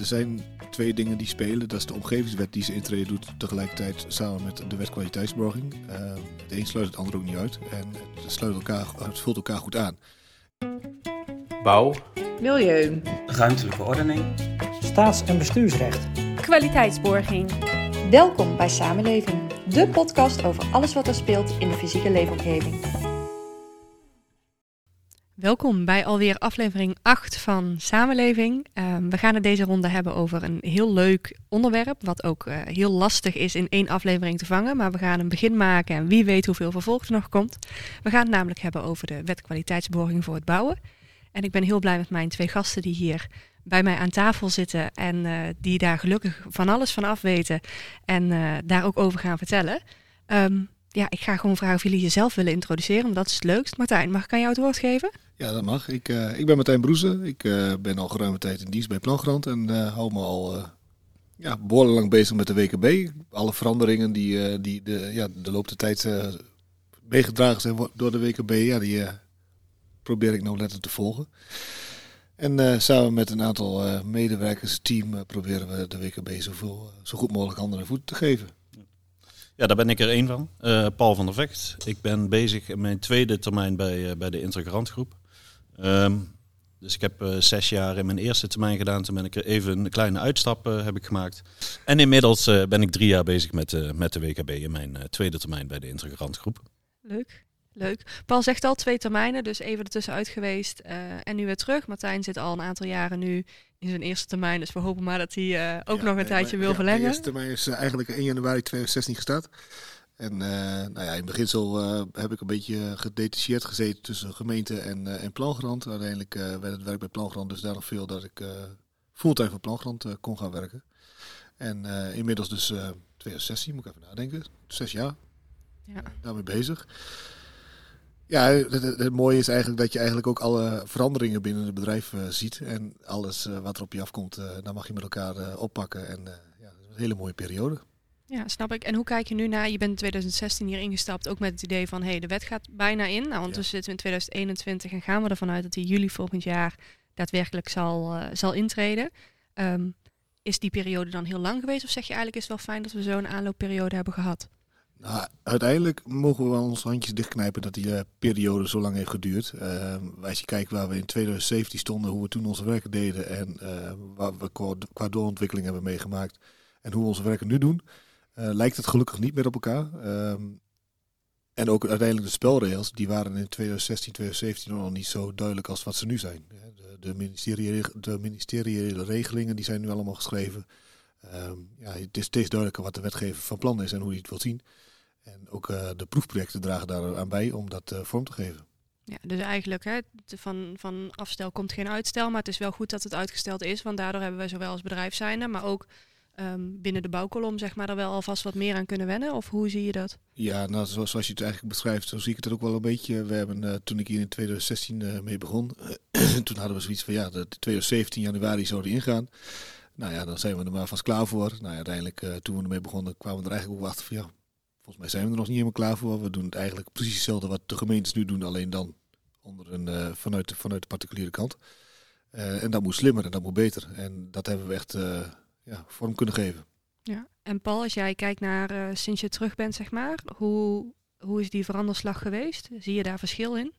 er zijn twee dingen die spelen. Dat is de omgevingswet die ze intreden doet tegelijkertijd samen met de wet kwaliteitsborging. Uh, het een sluit het ander ook niet uit en het, sluit elkaar, het vult elkaar goed aan. Bouw. Milieu. Ruimtelijke ordening. Staats- en bestuursrecht. Kwaliteitsborging. Welkom bij Samenleving, de podcast over alles wat er speelt in de fysieke leefomgeving. Welkom bij alweer aflevering 8 van Samenleving. Ehm, we gaan het deze ronde hebben over een heel leuk onderwerp, wat ook uh, heel lastig is in één aflevering te vangen. Maar we gaan een begin maken en wie weet hoeveel vervolg er nog komt. We gaan het namelijk hebben over de wet kwaliteitsborging voor het bouwen. En ik ben heel blij met mijn twee gasten die hier bij mij aan tafel zitten en uh, die daar gelukkig van alles van af weten en uh, daar ook over gaan vertellen. Um, ja, ik ga gewoon vragen of jullie jezelf willen introduceren, want dat is het leukst. Martijn, mag ik aan jou het woord geven? Ja, dat mag. Ik, uh, ik ben Martijn Broeze. Ik uh, ben al geruime tijd in dienst bij Plangrand en uh, hou me al ja, behoorlijk lang bezig met de WKB. Alle veranderingen die, die de, ja, de loop der tijd meegedragen zijn door de WKB, ja, die probeer ik nou letterlijk te volgen. En samen met een aantal medewerkers, team, proberen we de WKB zoveel, zo goed mogelijk handen en voeten te geven. Ja, daar ben ik er één van. Paul van der Vecht. Ik ben bezig in mijn tweede termijn bij, bij de Integrantgroep. Um, dus ik heb uh, zes jaar in mijn eerste termijn gedaan. Toen ben ik er even een kleine uitstap heb ik gemaakt. En inmiddels ben ik drie jaar bezig met, met de WKB in mijn tweede termijn bij de Integrantgroep. Leuk. Leuk. Paul zegt al twee termijnen, dus even ertussenuit geweest uh, en nu weer terug. Martijn zit al een aantal jaren nu in zijn eerste termijn, dus we hopen maar dat hij uh, ook ja, nog een nee, tijdje wil ja, verlengen. De eerste termijn is uh, eigenlijk 1 januari 2016 gestart. En nou ja, in beginsel heb ik een beetje gedetacheerd gezeten tussen gemeente en, en Plangrand. Uiteindelijk werd het werk bij Plangrand dus daar nog veel dat ik fulltime voor Plangrand kon gaan werken. En inmiddels dus 2016, moet ik even nadenken, zes jaar ja. daarmee bezig. Ja, het, het, het, mooie is eigenlijk dat je eigenlijk ook alle veranderingen binnen het bedrijf uh, ziet. En alles uh, wat er op je afkomt, uh, dan mag je met elkaar oppakken. En ja, dat is een hele mooie periode. Ja, snap ik. En hoe kijk je nu naar? Je bent in 2016 hier ingestapt, ook met het idee van, hé, hey, de wet gaat bijna in. Nou, want ja. zitten we in 2021 en gaan we ervan uit dat die juli volgend jaar daadwerkelijk zal, zal intreden. Um, is die periode dan heel lang geweest? Of zeg je eigenlijk is het wel fijn dat we zo'n aanloopperiode hebben gehad? Nou, uiteindelijk mogen we wel onze handjes dichtknijpen dat die uh, periode zo lang heeft geduurd. Uh, als je kijkt waar we in 2017 stonden, hoe we toen onze werken deden en uh, waar we qua, qua doorontwikkeling hebben meegemaakt en hoe we onze werken nu doen, lijkt het gelukkig niet meer op elkaar. Um, en ook uiteindelijk de spelregels, die waren in 2016, 2017 nog niet zo duidelijk als wat ze nu zijn. De, de, ministeriële, de ministeriële regelingen die zijn nu allemaal geschreven. Um, ja, het is steeds duidelijker wat de wetgever van plan is en hoe hij het wil zien. En ook uh, de proefprojecten dragen daar aan bij om dat uh, vorm te geven. Ja, dus eigenlijk hè, van, van afstel komt geen uitstel, maar het is wel goed dat het uitgesteld is, want daardoor hebben wij zowel als bedrijf zijnde, maar ook um, binnen de bouwkolom zeg maar er wel alvast wat meer aan kunnen wennen. Of hoe zie je dat? Ja, nou, zoals, je het eigenlijk beschrijft, zo zie ik het ook wel een beetje. We hebben uh, toen ik hier in 2016 uh, mee begon, toen hadden we zoiets van ja, de 2017 januari zou ingaan. Nou ja, dan zijn we er maar vast klaar voor. Nou ja, uiteindelijk, uh, toen we ermee begonnen, kwamen we er eigenlijk ook achter van ja, volgens mij zijn we er nog niet helemaal klaar voor. We doen het eigenlijk precies hetzelfde wat de gemeentes nu doen, alleen dan onder een, vanuit, vanuit de particuliere kant. En dat moet slimmer en dat moet beter. En dat hebben we echt ja, vorm kunnen geven. Ja, en Paul, als jij kijkt naar sinds je terug bent, zeg maar, hoe, hoe is die veranderslag geweest? Zie je daar verschil in?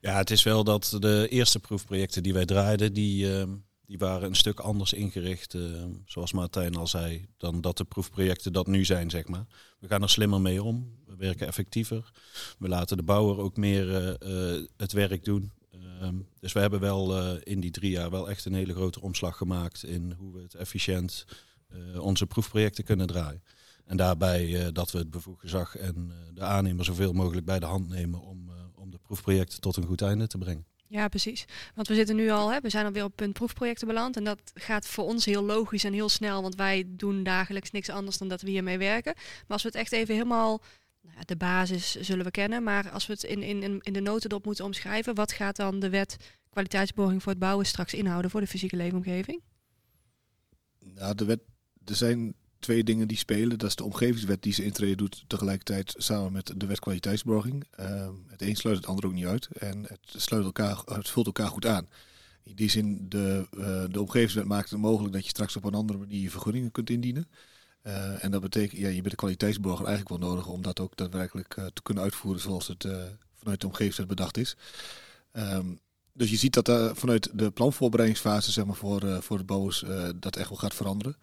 Ja, het is wel dat de eerste proefprojecten die wij draaiden, die ehm, die waren een stuk anders ingericht, uh, zoals Martijn al zei, dan dat de proefprojecten dat nu zijn, zeg maar. We gaan er slimmer mee om, we werken effectiever. We laten de bouwer ook meer uh, uh, het werk doen. Ehm, dus we hebben wel in die drie jaar wel echt een hele grote omslag gemaakt in hoe we het efficiënt onze proefprojecten kunnen draaien. En daarbij dat we het bevoegd gezag en de aannemer zoveel mogelijk bij de hand nemen om, om de proefprojecten tot een goed einde te brengen. Ja, precies. Want we zitten nu al, hè, we zijn alweer op punt proefprojecten beland. En dat gaat voor ons heel logisch en heel snel, want wij doen dagelijks niks anders dan dat we hiermee werken. Maar als we het echt even helemaal, de basis zullen we kennen, maar als we het in, in, in de notendop moeten omschrijven, wat gaat dan de wet kwaliteitsborging voor het bouwen straks inhouden voor de fysieke leefomgeving? Nou, de wet, er zijn twee dingen die spelen. Dat is de omgevingswet die ze intreden doet tegelijkertijd samen met de wet kwaliteitsborging. Uh, het een sluit het ander ook niet uit en het, sluit elkaar, het vult elkaar goed aan. In die zin, de, uh, de omgevingswet maakt het mogelijk dat je straks op een andere manier vergunningen kunt indienen. Uh, en dat betekent, ja, je bent de kwaliteitsborger eigenlijk wel nodig om dat ook daadwerkelijk uh, te kunnen uitvoeren zoals het vanuit de omgevingswet bedacht is. Um, dus je ziet dat vanuit de planvoorbereidingsfase zeg maar, voor, voor de bouwers dat echt wel gaat veranderen.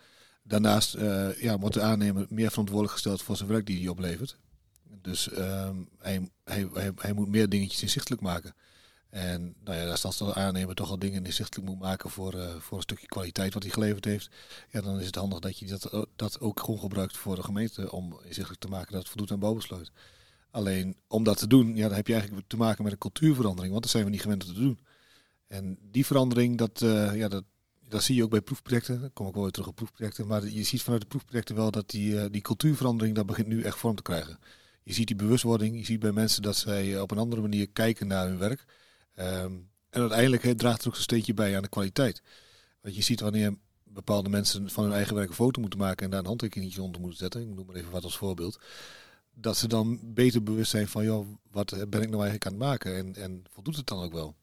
Daarnaast ja, wordt de aannemer meer verantwoordelijk gesteld voor zijn werk die hij oplevert. Dus ehm, hij, hij, hij, moet meer dingetjes inzichtelijk maken. En nou ja, als de aannemer toch al dingen inzichtelijk moet maken voor, voor een stukje kwaliteit wat hij geleverd heeft, ja, dan is het handig dat je dat, dat ook gewoon gebruikt voor de gemeente om inzichtelijk te maken dat het voldoet aan bouwbesluit. Alleen om dat te doen, ja, dan heb je eigenlijk te maken met een cultuurverandering, want dat zijn we niet gewend te doen. En die verandering, dat, uh, ja, dat, dat zie je ook bij proefprojecten. Dan kom ik wel weer terug op proefprojecten. Maar je ziet vanuit de proefprojecten wel dat die, die cultuurverandering, dat begint nu echt vorm te krijgen. Je ziet die bewustwording, je ziet bij mensen dat zij op een andere manier kijken naar hun werk. Um, en uiteindelijk draagt er ook een steentje bij aan de kwaliteit. Want je ziet wanneer bepaalde mensen van hun eigen werk een foto moeten maken en daar een handtekeningetje onder moeten zetten. Ik noem maar even wat als voorbeeld dat ze dan beter bewust zijn van, joh, wat ben ik nou eigenlijk aan het maken en, en voldoet het dan ook wel?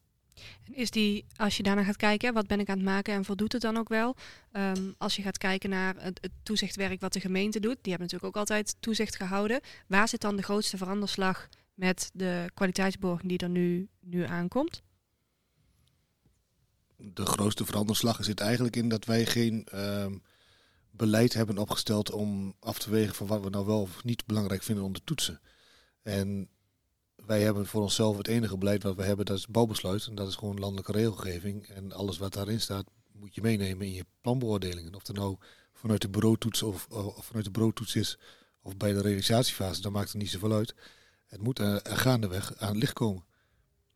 Is die, als je daarna gaat kijken, wat ben ik aan het maken en voldoet het dan ook wel? Um, als je gaat kijken naar het, het, toezichtwerk wat de gemeente doet, die hebben natuurlijk ook altijd toezicht gehouden. Waar zit dan de grootste veranderslag met de kwaliteitsborging die er nu, nu aankomt? De grootste veranderslag zit eigenlijk in dat wij geen um, beleid hebben opgesteld om af te wegen van wat we nou wel of niet belangrijk vinden om te toetsen. En wij hebben voor onszelf het enige beleid wat we hebben, dat is bouwbesluit. En dat is gewoon landelijke regelgeving. En alles wat daarin staat, moet je meenemen in je planbeoordelingen. Of het nou vanuit de bureautoets of, of vanuit de bureautoets is, of bij de realisatiefase, dan maakt het niet zoveel uit. Het moet er, er gaandeweg aan het licht komen.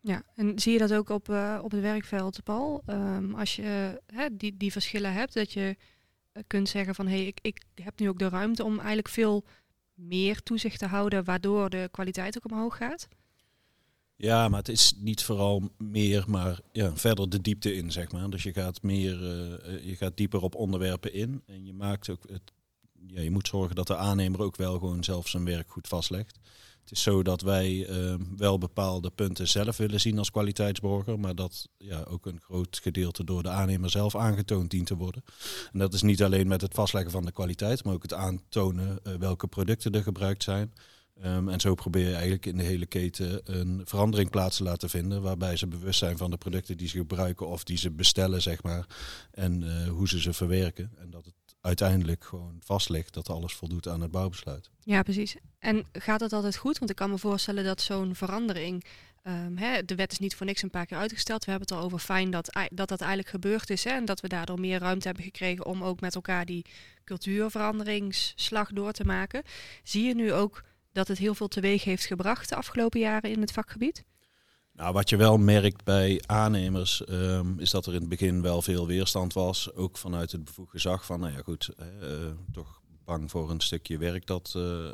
Ja, en zie je dat ook op, uh, op het werkveld, Paul? Um, als je uh, die, die verschillen hebt, dat je kunt zeggen van hé, hey, ik, ik heb nu ook de ruimte om eigenlijk veel meer toezicht te houden, waardoor de kwaliteit ook omhoog gaat? Ja, maar het is niet vooral meer, maar ja, verder de diepte in, zeg maar. Dus je gaat meer, uh, je gaat dieper op onderwerpen in. En je maakt ook het, ja, je moet zorgen dat de aannemer ook wel gewoon zelf zijn werk goed vastlegt. Het is zo dat wij uh, wel bepaalde punten zelf willen zien als kwaliteitsborger, maar dat ja, ook een groot gedeelte door de aannemer zelf aangetoond dient te worden. En dat is niet alleen met het vastleggen van de kwaliteit, maar ook het aantonen uh, welke producten er gebruikt zijn. Um, en zo probeer je eigenlijk in de hele keten een verandering plaats te laten vinden, waarbij ze bewust zijn van de producten die ze gebruiken of die ze bestellen, zeg maar, en uh, hoe ze ze verwerken. En dat het uiteindelijk gewoon vast ligt dat alles voldoet aan het bouwbesluit. Ja, precies. En gaat het altijd goed? Want ik kan me voorstellen dat zo'n verandering, um, hè, de wet is niet voor niks een paar keer uitgesteld. We hebben het al over fijn dat dat, dat eigenlijk gebeurd is hè, en dat we daardoor meer ruimte hebben gekregen om ook met elkaar die cultuurveranderingsslag door te maken. Zie je nu ook dat het heel veel teweeg heeft gebracht de afgelopen jaren in het vakgebied? Nou, wat je wel merkt bij aannemers um, is dat er in het begin wel veel weerstand was. Ook vanuit het bevoegd gezag van, nou ja goed, uh, toch bang voor een stukje werk dat, uh, uh,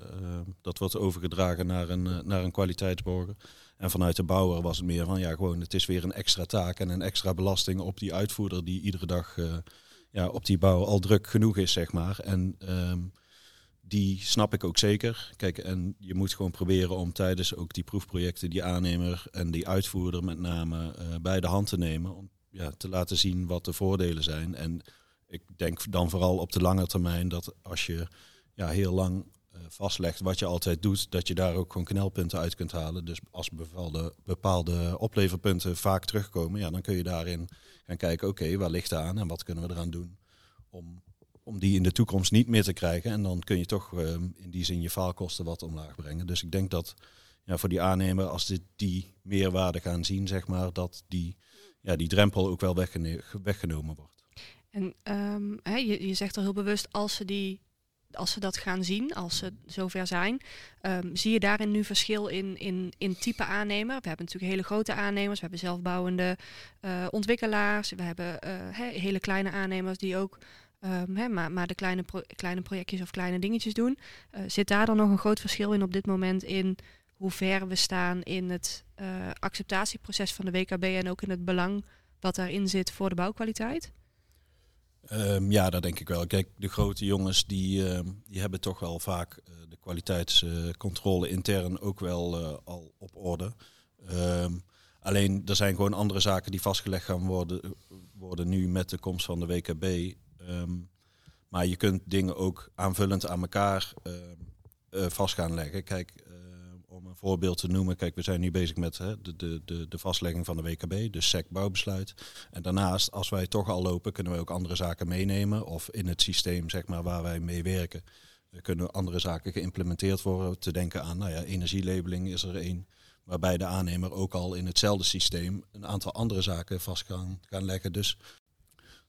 dat wordt overgedragen naar een, naar een kwaliteitsborger. En vanuit de bouwer was het meer van, ja gewoon, het is weer een extra taak en een extra belasting op die uitvoerder die iedere dag ja, op die bouw al druk genoeg is, zeg maar. En... Um, die snap ik ook zeker. Kijk, en je moet gewoon proberen om tijdens ook die proefprojecten die aannemer en die uitvoerder met name uh, bij de hand te nemen. Om ja, te laten zien wat de voordelen zijn. En ik denk dan vooral op de lange termijn dat als je ja, heel lang uh, vastlegt wat je altijd doet, dat je daar ook gewoon knelpunten uit kunt halen. Dus als bepaalde, bepaalde opleverpunten vaak terugkomen, ja, dan kun je daarin gaan kijken, oké, waar ligt aan en wat kunnen we eraan doen om om die in de toekomst niet meer te krijgen. En dan kun je toch uh, in die zin je faalkosten wat omlaag brengen. Dus ik denk dat ja, voor die aannemer, als dit die meerwaarde gaan zien, zeg maar, dat die, ja, die drempel ook wel weggenomen wordt. En hè, je, je zegt al heel bewust, als ze, die, als ze dat gaan zien, als ze zover zijn, um, zie je daarin nu verschil in, in, in type aannemer? We hebben natuurlijk hele grote aannemers, we hebben zelfbouwende uh, ontwikkelaars, we hebben uh, hele kleine aannemers die ook Hè, maar, maar de kleine, kleine projectjes of kleine dingetjes doen. Uh, zit daar dan nog een groot verschil in op dit moment in hoe ver we staan in het uh, acceptatieproces van de WKB en ook in het belang wat daarin zit voor de bouwkwaliteit? Um, ja, dat denk ik wel. Kijk, de grote jongens die, uh, die hebben toch wel vaak uh, de kwaliteitscontrole intern ook wel al op orde. Alleen er zijn gewoon andere zaken die vastgelegd gaan worden, worden nu met de komst van de WKB. Ehm, maar je kunt dingen ook aanvullend aan elkaar ehm, eh, vast gaan leggen. Kijk, eh, om een voorbeeld te noemen, kijk, we zijn nu bezig met hè, de, de, de, vastlegging van de WKB, de SEC bouwbesluit. En daarnaast, als wij toch al lopen, kunnen we ook andere zaken meenemen. Of in het systeem zeg maar, waar wij mee werken, uh, kunnen andere zaken geïmplementeerd worden. Te denken aan nou ja, energielabeling is er één waarbij de aannemer ook al in hetzelfde systeem een aantal andere zaken vast kan leggen. Dus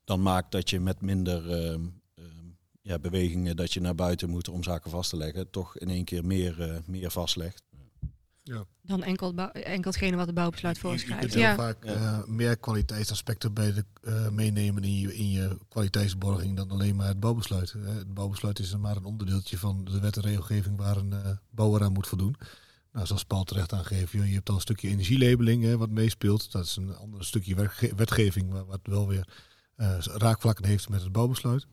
dan maakt dat je met minder ehm, ehm, ja, bewegingen dat je naar buiten moet om zaken vast te leggen, toch in één keer meer, uh, meer vastlegt. Ja. Dan enkel, enkel hetgene wat de bouwbesluit voorschrijft. Je kunt heel vaak uh, meer kwaliteitsaspecten bij de, uh, meenemen in je, in je kwaliteitsborging dan alleen maar het bouwbesluit. Het bouwbesluit is maar een onderdeeltje van de wet en regelgeving waar een bouwer aan moet voldoen. Nou, zoals Paul terecht aangeeft, je hebt dan een stukje energielabeling hè, wat meespeelt. Dat is een ander stukje wetgeving wat wel weer uh, raakvlakken heeft met het bouwbesluit.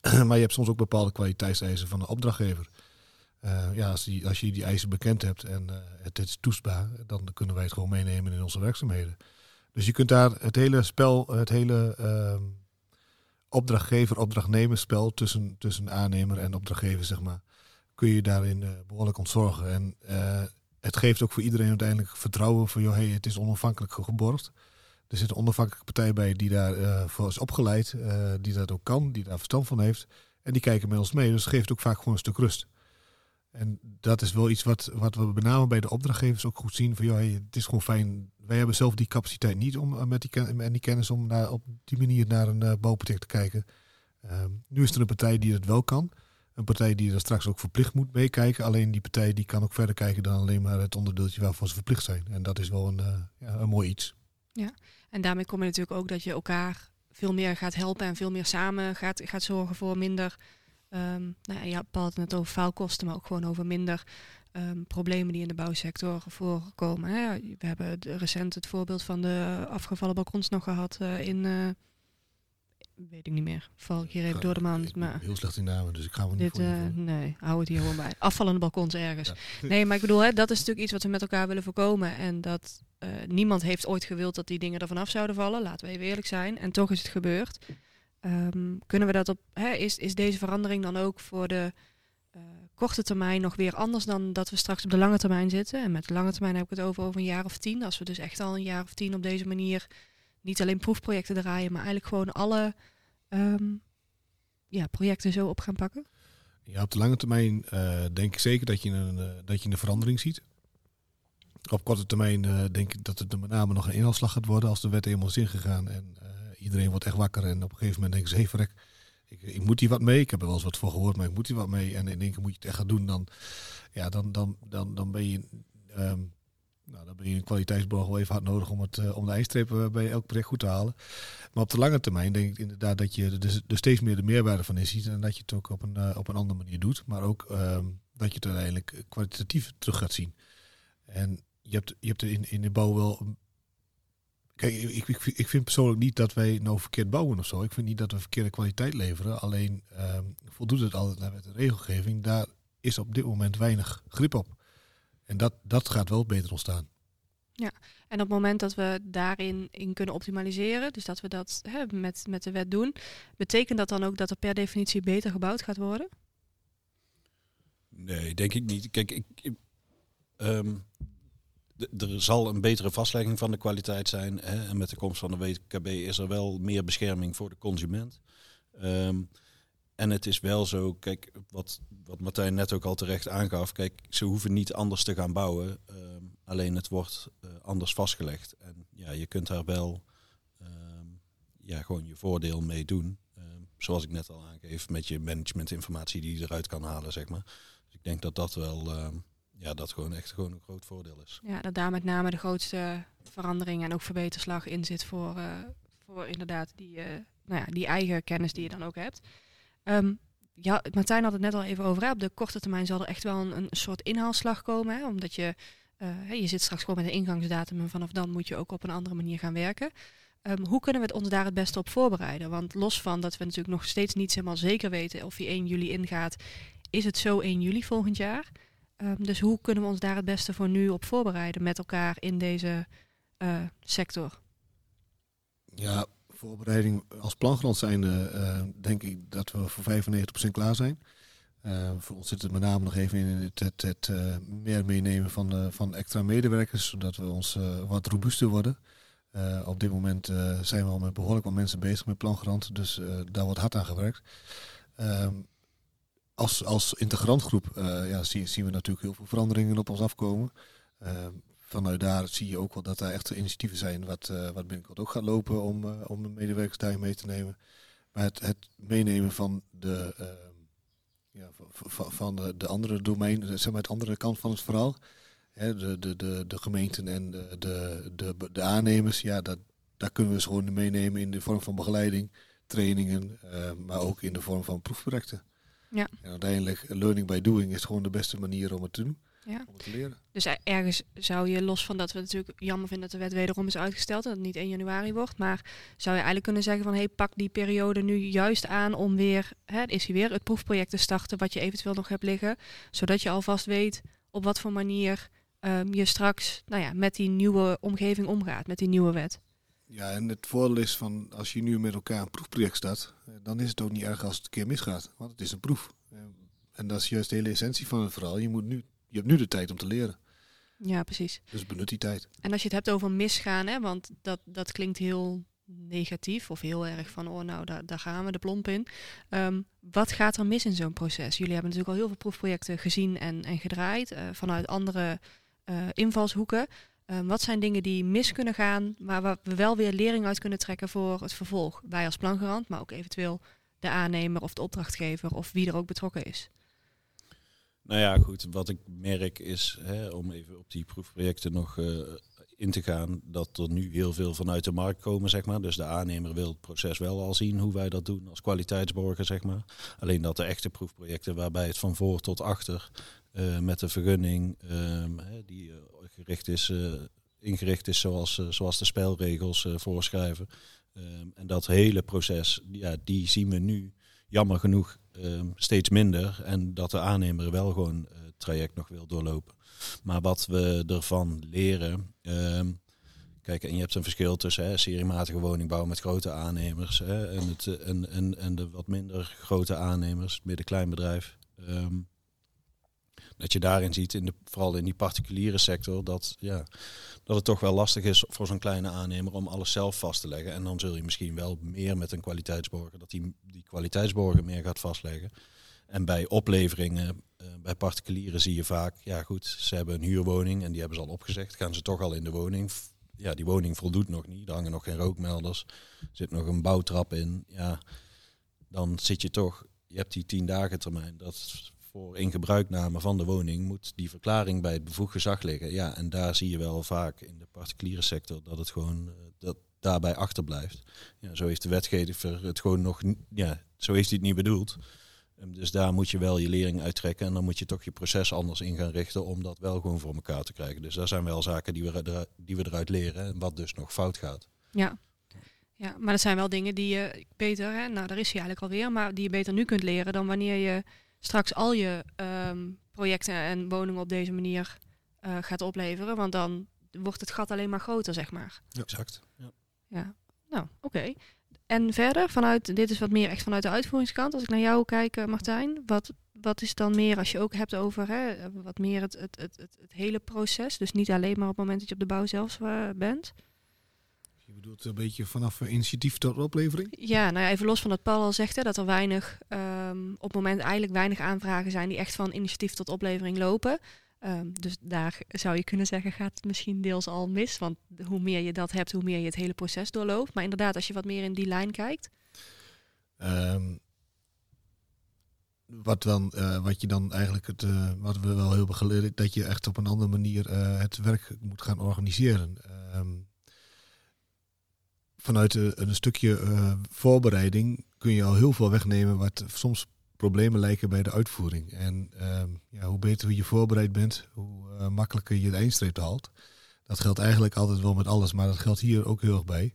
maar je hebt soms ook bepaalde kwaliteitseisen van de opdrachtgever. Uh, ja, als, die, als je die eisen bekend hebt en uh, het is toetsbaar, dan kunnen wij het gewoon meenemen in onze werkzaamheden. Dus je kunt daar het hele spel, het hele uh, opdrachtgever-opdrachtnemerspel tussen, tussen aannemer en opdrachtgever, zeg maar, kun je daarin behoorlijk ontzorgen. En het geeft ook voor iedereen uiteindelijk vertrouwen van, joh, hey, het is onafhankelijk geborgd. Er zit een onafhankelijke partij bij die daarvoor uh, voor is opgeleid, die dat ook kan, die daar verstand van heeft. En die kijken met ons mee, dus geeft ook vaak gewoon een stuk rust. En dat is wel iets wat, wat we met name bij de opdrachtgevers ook goed zien. Van, joh, het is gewoon fijn. Wij hebben zelf die capaciteit niet om met die, en die kennis om naar, op die manier naar een bouwproject te kijken. Ehm, nu is er een partij die het wel kan een partij die er straks ook verplicht moet meekijken. Alleen die partij die kan ook verder kijken dan alleen maar het onderdeeltje waarvoor ze verplicht zijn. En dat is wel een, uh, ja, een mooi iets. Ja, en daarmee kom je natuurlijk ook dat je elkaar veel meer gaat helpen en veel meer samen gaat, gaat zorgen voor minder. Um, nou ja, Paul had het net over faalkosten, maar ook gewoon over minder um, problemen die in de bouwsector voorkomen. Hè. We hebben recent het voorbeeld van de afgevallen balkons nog gehad uh, in. Uh, weet ik niet meer. Val ik hier even door de maand. Maar heel slecht in namen, dus ik ga me niet dit, voor uh, Nee, hou het hier gewoon bij. Afvallende balkons ergens. Ja. Nee, maar ik bedoel, hè, dat is natuurlijk iets wat we met elkaar willen voorkomen. En dat uh, niemand heeft ooit gewild dat die dingen er vanaf zouden vallen. Laten we even eerlijk zijn. En toch is het gebeurd. Um, kunnen we dat op... Hè, is, is deze verandering dan ook voor de uh, korte termijn nog weer anders dan dat we straks op de lange termijn zitten? En met de lange termijn heb ik het over over een jaar of tien. Als we dus echt al een jaar of tien op deze manier niet alleen proefprojecten draaien, maar eigenlijk gewoon alle um, ja, projecten zo op gaan pakken? Ja, op de lange termijn uh, denk ik zeker dat je, een, uh, dat je een verandering ziet. Op korte termijn uh, denk ik dat het met name nog een inhaalslag gaat worden als de wet eenmaal is ingegaan. En iedereen wordt echt wakker en op een gegeven moment denken ze, hé hey, ik, ik, moet hier wat mee. Ik heb er wel eens wat voor gehoord, maar ik moet hier wat mee. En in één keer moet je het echt gaan doen. Dan, ja, dan, dan, dan, dan ben je... Um, nou, dan ben je een kwaliteitsborg wel even hard nodig om, het, uh, om de eindstrepen bij elk project goed te halen. Maar op de lange termijn denk ik inderdaad dat je er, er steeds meer de meerwaarde van is ziet. En dat je het ook op een, uh, op een andere manier doet. Maar ook uh, dat je het uiteindelijk kwalitatief terug gaat zien. En je hebt, je hebt er in, in de bouw wel... Kijk, ik, ik, ik vind persoonlijk niet dat wij nou verkeerd bouwen of zo. Ik vind niet dat we verkeerde kwaliteit leveren. Alleen voldoet het altijd naar de regelgeving. Daar is op dit moment weinig grip op. En dat, dat gaat wel beter ontstaan. Ja, en op het moment dat we daarin in kunnen optimaliseren, dus dat we dat hè, met, met de wet doen, betekent dat dan ook dat er per definitie beter gebouwd gaat worden? Nee, denk ik niet. Kijk, ik, ik um, er zal een betere vastlegging van de kwaliteit zijn. Hè, en met de komst van de WKB is er wel meer bescherming voor de consument. Um, en het is wel zo, kijk, wat, wat Martijn net ook al terecht aangaf, kijk, ze hoeven niet anders te gaan bouwen. Um, alleen het wordt uh, anders vastgelegd. En ja, je kunt daar wel um, ja, gewoon je voordeel mee doen. Um, zoals ik net al aangeef, met je managementinformatie die je eruit kan halen, zeg maar. Dus ik denk dat dat wel, ja, dat gewoon echt gewoon een groot voordeel is. Ja, dat daar met name de grootste verandering en ook verbeterslag in zit voor, uh, voor inderdaad die, uh, nou ja, die eigen kennis die je dan ook hebt. Um, ja, Martijn had het net al even over. Hè. Op de korte termijn zal er echt wel een, een soort inhaalslag komen. Hè, omdat je, uh, je zit straks gewoon met een ingangsdatum en vanaf dan moet je ook op een andere manier gaan werken. Um, hoe kunnen we ons daar het beste op voorbereiden? Want los van dat we natuurlijk nog steeds niet helemaal zeker weten of die 1 juli ingaat, is het zo 1 juli volgend jaar. Um, dus hoe kunnen we ons daar het beste voor nu op voorbereiden met elkaar in deze eh, sector? Ja, voorbereiding als plangrond zijnde eh, denk ik dat we voor 95% klaar zijn. Uh, voor ons zit het met name nog even in het, het, het uh, meer meenemen van, van extra medewerkers, zodat we ons wat robuuster worden. op dit moment zijn we al met behoorlijk wat mensen bezig met plangrand, dus daar wordt hard aan gewerkt. Ehm, als, als integrantgroep ja, zien, zien we natuurlijk heel veel veranderingen op ons afkomen. Ehm, vanuit daar zie je ook wel dat er echt initiatieven zijn wat, wat binnenkort ook gaat lopen om, om de medewerkers daarin mee te nemen. Maar het, het meenemen van de ja, van, van de, de, andere domein, zeg maar het andere kant van het verhaal. Hè, de, de, de, de gemeenten en de, de, de, de aannemers, ja, dat, daar kunnen we ze gewoon meenemen in de vorm van begeleiding, trainingen, uh, maar ook in de vorm van proefprojecten. Ja. En uiteindelijk, learning by doing is gewoon de beste manier om het te doen. Ja. Om het te leren. Dus ergens zou je, los van dat we natuurlijk jammer vinden dat de wet wederom is uitgesteld en dat het niet 1 januari wordt, maar zou je eigenlijk kunnen zeggen van hey, pak die periode nu juist aan om weer, hè, is hij weer, het proefproject te starten wat je eventueel nog hebt liggen, zodat je alvast weet op wat voor manier um, je straks nou ja, met die nieuwe omgeving omgaat, met die nieuwe wet. Ja, en het voordeel is van als je nu met elkaar een proefproject start, dan is het ook niet erg als het een keer misgaat, want het is een proef. En dat is juist de hele essentie van het verhaal. Je moet nu je hebt nu de tijd om te leren. Ja, precies. Dus benut die tijd. En als je het hebt over misgaan, hè, want dat, dat klinkt heel negatief of heel erg van, oh nou, daar, daar gaan we de plomp in. Um, wat gaat er mis in zo'n proces? Jullie hebben natuurlijk al heel veel proefprojecten gezien en, en gedraaid uh, vanuit andere uh, invalshoeken. Um, wat zijn dingen die mis kunnen gaan, maar waar we wel weer lering uit kunnen trekken voor het vervolg? Wij als plangarant, maar ook eventueel de aannemer of de opdrachtgever of wie er ook betrokken is. Nou ja, goed. Wat ik merk is, hè, om even op die proefprojecten nog uh, in te gaan, dat er nu heel veel vanuit de markt komen, zeg maar. Dus de aannemer wil het proces wel al zien hoe wij dat doen als kwaliteitsborger, zeg maar. Alleen dat de echte proefprojecten waarbij het van voor tot achter uh, met de vergunning um, die uh, gericht is, ingericht is zoals, zoals de spelregels voorschrijven. Um, en dat hele proces, ja, die zien we nu jammer genoeg steeds minder. En dat de aannemer wel gewoon het uh, traject nog wil doorlopen. Maar wat we ervan leren. Um, kijk, en je hebt een verschil tussen hè, seriematige woningbouw met grote aannemers hè, en, het, en, en, de wat minder grote aannemers, midden-kleinbedrijf. Um, dat je daarin ziet, in de, vooral in die particuliere sector, dat, ja, dat het toch wel lastig is voor zo'n kleine aannemer om alles zelf vast te leggen. En dan zul je misschien wel meer met een kwaliteitsborger, dat die, die kwaliteitsborger meer gaat vastleggen. En bij opleveringen, uh, bij particulieren zie je vaak, ja goed, ze hebben een huurwoning en die hebben ze al opgezegd. Gaan ze toch al in de woning. Ja, die woning voldoet nog niet. Er hangen nog geen rookmelders. Er zit nog een bouwtrap in. Ja, dan zit je toch, je hebt die tien dagen termijn. Dat voor ingebruikname van de woning moet die verklaring bij het bevoegd gezag liggen. Ja, en daar zie je wel vaak in de particuliere sector dat het gewoon uh, dat daarbij achterblijft. Ja, zo heeft de wetgever het gewoon nog, ja, zo heeft hij het niet bedoeld. Um, dus daar moet je wel je lering uittrekken en dan moet je toch je proces anders in gaan richten om dat wel gewoon voor elkaar te krijgen. Dus daar zijn wel zaken die we, die we eruit leren en wat dus nog fout gaat. Ja. Ja, maar dat zijn wel dingen die je beter, hè, nou daar is hij eigenlijk alweer, maar die je beter nu kunt leren dan wanneer je straks al je um, projecten en woningen op deze manier uh, gaat opleveren. Want dan wordt het gat alleen maar groter, zeg maar. Ja, exact. Ja, ja. nou, oké. Okay. En verder, vanuit, dit is wat meer echt vanuit de uitvoeringskant. Als ik naar jou kijk, uh, Martijn, wat, wat is dan meer als je ook hebt over hè, wat meer het, het, het, het, het hele proces? Dus niet alleen maar op het moment dat je op de bouw zelf uh, bent. Bedoelt een beetje vanaf initiatief tot oplevering? Ja, nou ja, even los van dat Paul al zegt hè, dat er weinig, um, op het moment eigenlijk weinig aanvragen zijn die echt van initiatief tot oplevering lopen. Um, dus daar zou je kunnen zeggen, gaat het misschien deels al mis. Want hoe meer je dat hebt, hoe meer je het hele proces doorloopt. Maar inderdaad, als je wat meer in die lijn kijkt. Um, wat, dan, uh, wat je dan eigenlijk, het, uh, wat we wel heel hebben geleerd, dat je echt op een andere manier uh, het werk moet gaan organiseren. Um, vanuit een stukje uh, voorbereiding kun je al heel veel wegnemen wat soms problemen lijken bij de uitvoering. En uh, ja, hoe beter je voorbereid bent, hoe uh, makkelijker je de eindstreep haalt. Dat geldt eigenlijk altijd wel met alles, maar dat geldt hier ook heel erg bij.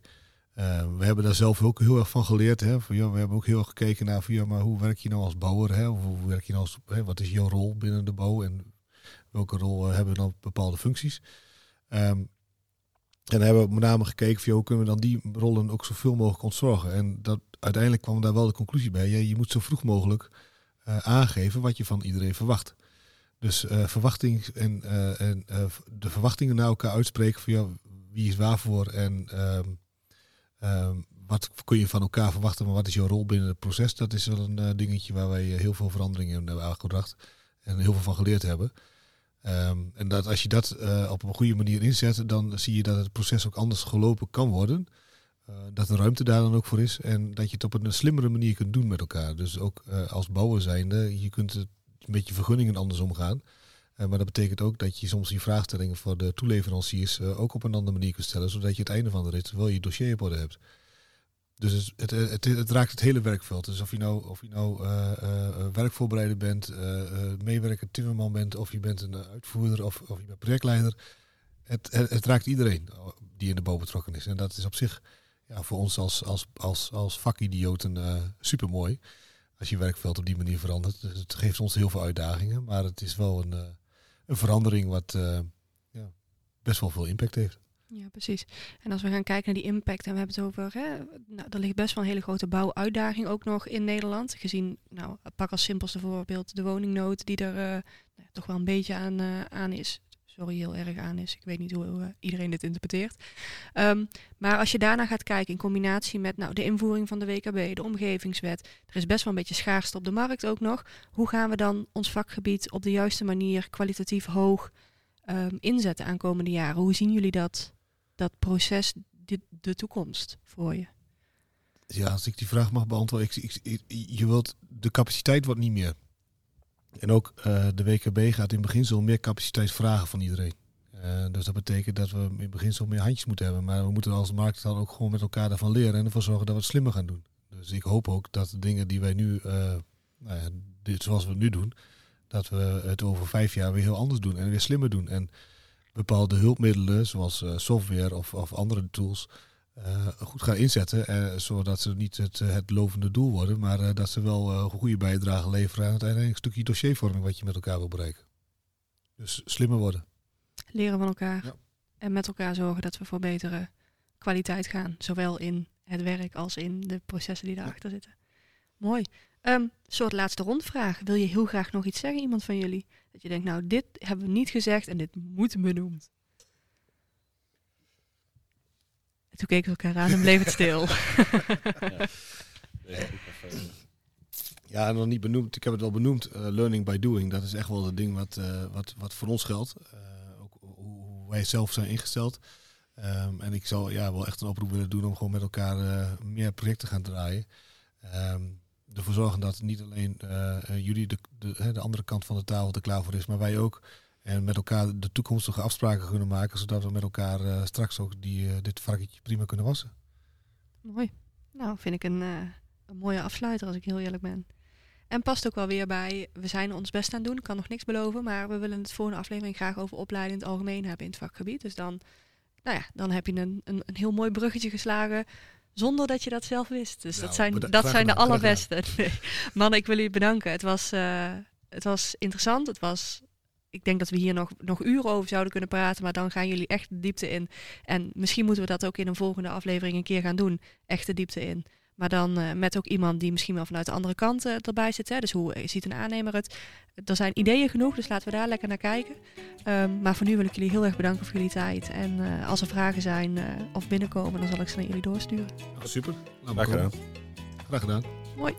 Uh, we hebben daar zelf ook heel erg van geleerd. Hè? We hebben ook heel erg gekeken naar ja, maar hoe werk je nou als bouwer? Hè? Of hoe werk je nou als, hè? Wat is jouw rol binnen de bouw en welke rol hebben dan bepaalde functies? Um, En hebben we met name gekeken van, hoe kunnen we dan die rollen ook zoveel mogelijk ontzorgen. En dat, uiteindelijk kwam daar wel de conclusie bij. Ja, je moet zo vroeg mogelijk uh, aangeven wat je van iedereen verwacht. Dus uh, verwachting en, uh, en de verwachtingen naar elkaar uitspreken van ja, wie is waarvoor en ehm, ehm, wat kun je van elkaar verwachten, maar wat is jouw rol binnen het proces? Dat is wel een dingetje waar wij heel veel veranderingen in hebben aangebracht en heel veel van geleerd hebben. Um, en dat als je dat uh, op een goede manier inzet, dan zie je dat het proces ook anders gelopen kan worden. Uh, dat de ruimte daar dan ook voor is. En dat je het op een slimmere manier kunt doen met elkaar. Dus ook uh, als bouwer zijnde, je kunt het met je vergunningen anders omgaan. maar dat betekent ook dat je soms die vraagstellingen voor de toeleveranciers ook op een andere manier kunt stellen. Zodat je het einde van de rit wel je dossier op orde hebt. Dus het, het, het, raakt het hele werkveld. Dus of je nou, of je nou uh, uh, werkvoorbereider bent, uh, meewerker, timmerman bent, of je bent een uitvoerder of, of je bent projectleider. Het, raakt iedereen die in de bouw betrokken is. En dat is op zich ja, voor ons als, als, als, als vakidioten super mooi. Als je werkveld op die manier verandert. Dus het geeft ons heel veel uitdagingen. Maar het is wel een, een verandering wat ja, best wel veel impact heeft. Ja, precies. En als we gaan kijken naar die impact, en we hebben het over, hè, nou, er ligt best wel een hele grote bouwuitdaging ook nog in Nederland. Gezien, nou, pak als simpelste voorbeeld de woningnood die er uh, nou, toch wel een beetje aan, uh, aan is. Sorry, heel erg aan is. Ik weet niet hoe uh, iedereen dit interpreteert. Um, maar als je daarna gaat kijken in combinatie met nou, de invoering van de WKB, de omgevingswet, er is best wel een beetje schaarste op de markt ook nog. Hoe gaan we dan ons vakgebied op de juiste manier kwalitatief hoog inzetten aan komende jaren? Hoe zien jullie dat? Dat proces de, de toekomst voor je? Ja, als ik die vraag mag beantwoorden. Ik, je wilt, de capaciteit wordt niet meer. En ook uh, de WKB gaat in beginsel meer capaciteit vragen van iedereen. Uh, dus dat betekent dat we in beginsel meer handjes moeten hebben. Maar we moeten als markt dan ook gewoon met elkaar daarvan leren en ervoor zorgen dat we het slimmer gaan doen. Dus ik hoop ook dat de dingen die wij nu, uh, nou ja, dit, zoals we het nu doen, dat we het over vijf jaar weer heel anders doen en weer slimmer doen. En bepaalde hulpmiddelen, zoals uh, software of, of, andere tools, uh, goed gaan inzetten. Uh, zodat ze niet het, het lovende doel worden, maar dat ze wel een goede bijdrage leveren aan het uiteindelijk stukje dossiervorming wat je met elkaar wil bereiken. Dus slimmer worden. Leren van elkaar. Ja. En met elkaar zorgen dat we voor betere kwaliteit gaan. Zowel in het werk als in de processen die daarachter zitten. Mooi. Um, soort laatste rondvraag. Wil je heel graag nog iets zeggen, iemand van jullie? Dat je denkt, nou, dit hebben we niet gezegd en dit moet benoemd. En toen keken we elkaar aan en bleef het stil. ja. ja, nog niet benoemd. Ik heb het al benoemd. Uh, learning by doing. Dat is echt wel het ding wat, uh, wat, wat voor ons geldt. Uh, ook hoe wij zelf zijn ingesteld. Um, en ik zal ja, wel echt een oproep willen doen om gewoon met elkaar meer projecten te gaan draaien. Um, ervoor zorgen dat niet alleen uh, jullie de, de, de, andere kant van de tafel er klaar voor is, maar wij ook. En met elkaar de toekomstige afspraken kunnen maken, zodat we met elkaar straks ook die, dit varkentje prima kunnen wassen. Mooi. Nou, vind ik een, een mooie afsluiter als ik heel eerlijk ben. En past ook wel weer bij, we zijn ons best aan het doen, kan nog niks beloven, maar we willen het volgende aflevering graag over opleiding in het algemeen hebben in het vakgebied. Dus dan, nou ja, dan heb je een, een, een heel mooi bruggetje geslagen zonder dat je dat zelf wist. Dus dat nou, zijn, dat zijn de allerbeste. Nee. Mannen, ik wil jullie bedanken. Het was, uh, het was interessant. Het was, ik denk dat we hier nog, nog uren over zouden kunnen praten. Maar dan gaan jullie echt de diepte in. En misschien moeten we dat ook in een volgende aflevering een keer gaan doen. Echt de diepte in. Maar dan uh, met ook iemand die misschien wel vanuit de andere kant uh, erbij zit. Hè? Dus hoe ziet een aannemer het? Er zijn ideeën genoeg, dus laten we daar lekker naar kijken. Um, maar voor nu wil ik jullie heel erg bedanken voor jullie tijd. En uh, als er vragen zijn of binnenkomen, dan zal ik ze naar jullie doorsturen. super. Graag gedaan. Graag gedaan. Mooi.